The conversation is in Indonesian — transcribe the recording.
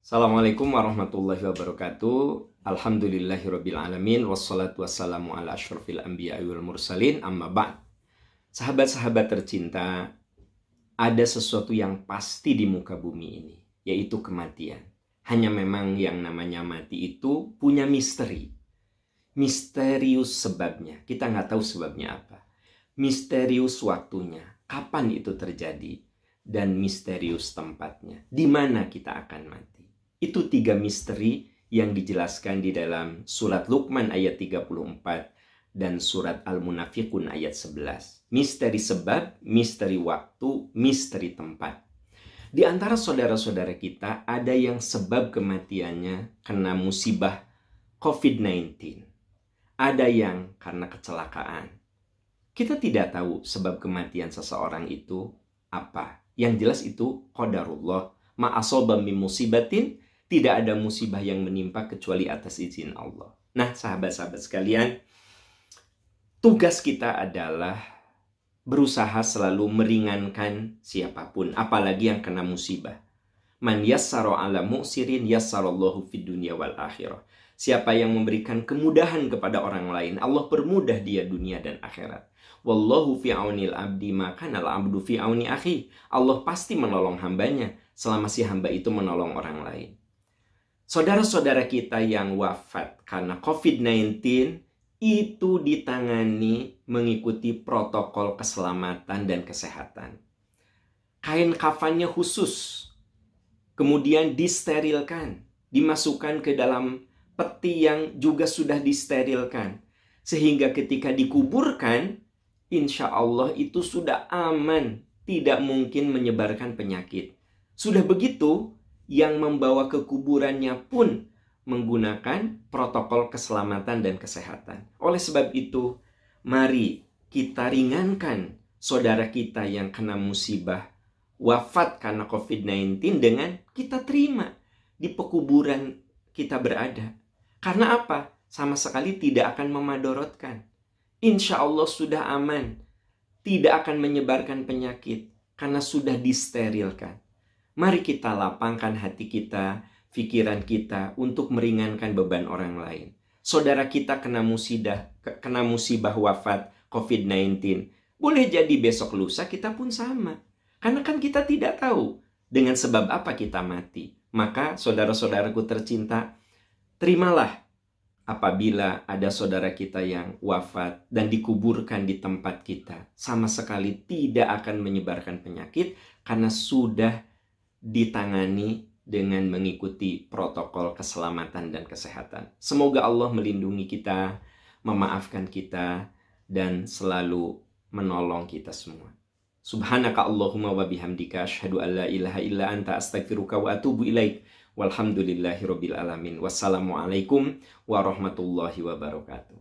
Assalamualaikum warahmatullahi wabarakatuh. Alhamdulillahirrabbilalamin. Wassalatu wassalamu ala ashrafil anbiya wal mursalin. Amma ba'd. Sahabat-sahabat tercinta, ada sesuatu yang pasti di muka bumi ini, yaitu kematian. Hanya memang yang namanya mati itu punya misteri. Misterius sebabnya. Kita nggak tahu sebabnya apa. Misterius waktunya. Kapan itu terjadi? Dan misterius tempatnya. Di mana kita akan mati. Itu tiga misteri yang dijelaskan di dalam surat Luqman ayat 34 dan surat Al-Munafiqun ayat 11. Misteri sebab, misteri waktu, misteri tempat. Di antara saudara-saudara kita ada yang sebab kematiannya kena musibah COVID-19. Ada yang karena kecelakaan. Kita tidak tahu sebab kematian seseorang itu apa. Yang jelas itu qadarullah. Ma'asoba musibatin, tidak ada musibah yang menimpa kecuali atas izin Allah. Nah, sahabat-sahabat sekalian, tugas kita adalah berusaha selalu meringankan siapa pun, apalagi yang kena musibah. Man yassaro ala mu'sirin yassarallahu fid dunya wal akhirah. Siapa yang memberikan kemudahan kepada orang lain, Allah permudah dia dunia dan akhirat. Wallahu fi aunil abdi maka al abdu fi auni akhi. Allah pasti menolong hambanya selama si hamba itu menolong orang lain. Saudara-saudara kita yang wafat karena COVID-19 itu ditangani mengikuti protokol keselamatan dan kesehatan. Kain kafannya khusus, kemudian disterilkan, dimasukkan ke dalam peti yang juga sudah disterilkan. Sehingga ketika dikuburkan, insya Allah itu sudah aman, tidak mungkin menyebarkan penyakit. Sudah begitu, yang membawa ke kuburannya pun menggunakan protokol keselamatan dan kesehatan. Oleh sebab itu, mari kita ringankan saudara kita yang kena musibah wafat karena COVID-19 dengan kita terima di pekuburan kita berada. Karena apa? Sama sekali tidak akan memadorotkan. Insya Allah sudah aman. Tidak akan menyebarkan penyakit karena sudah disterilkan. Mari kita lapangkan hati kita, pikiran kita untuk meringankan beban orang lain. Saudara kita kena musibah, kena musibah wafat COVID-19. Boleh jadi besok lusa kita pun sama. Karena kan kita tidak tahu dengan sebab apa kita mati. Maka saudara-saudaraku tercinta, terimalah apabila ada saudara kita yang wafat dan dikuburkan di tempat kita. Sama sekali tidak akan menyebarkan penyakit karena sudah ditangani dengan mengikuti protokol keselamatan dan kesehatan. Semoga Allah melindungi kita, memaafkan kita, dan selalu menolong kita semua. Subhanaka Allahumma wa bihamdika asyhadu an la ilaha illa anta astaghfiruka wa atubu ilaik. Walhamdulillahi alamin. Wassalamualaikum warahmatullahi wabarakatuh.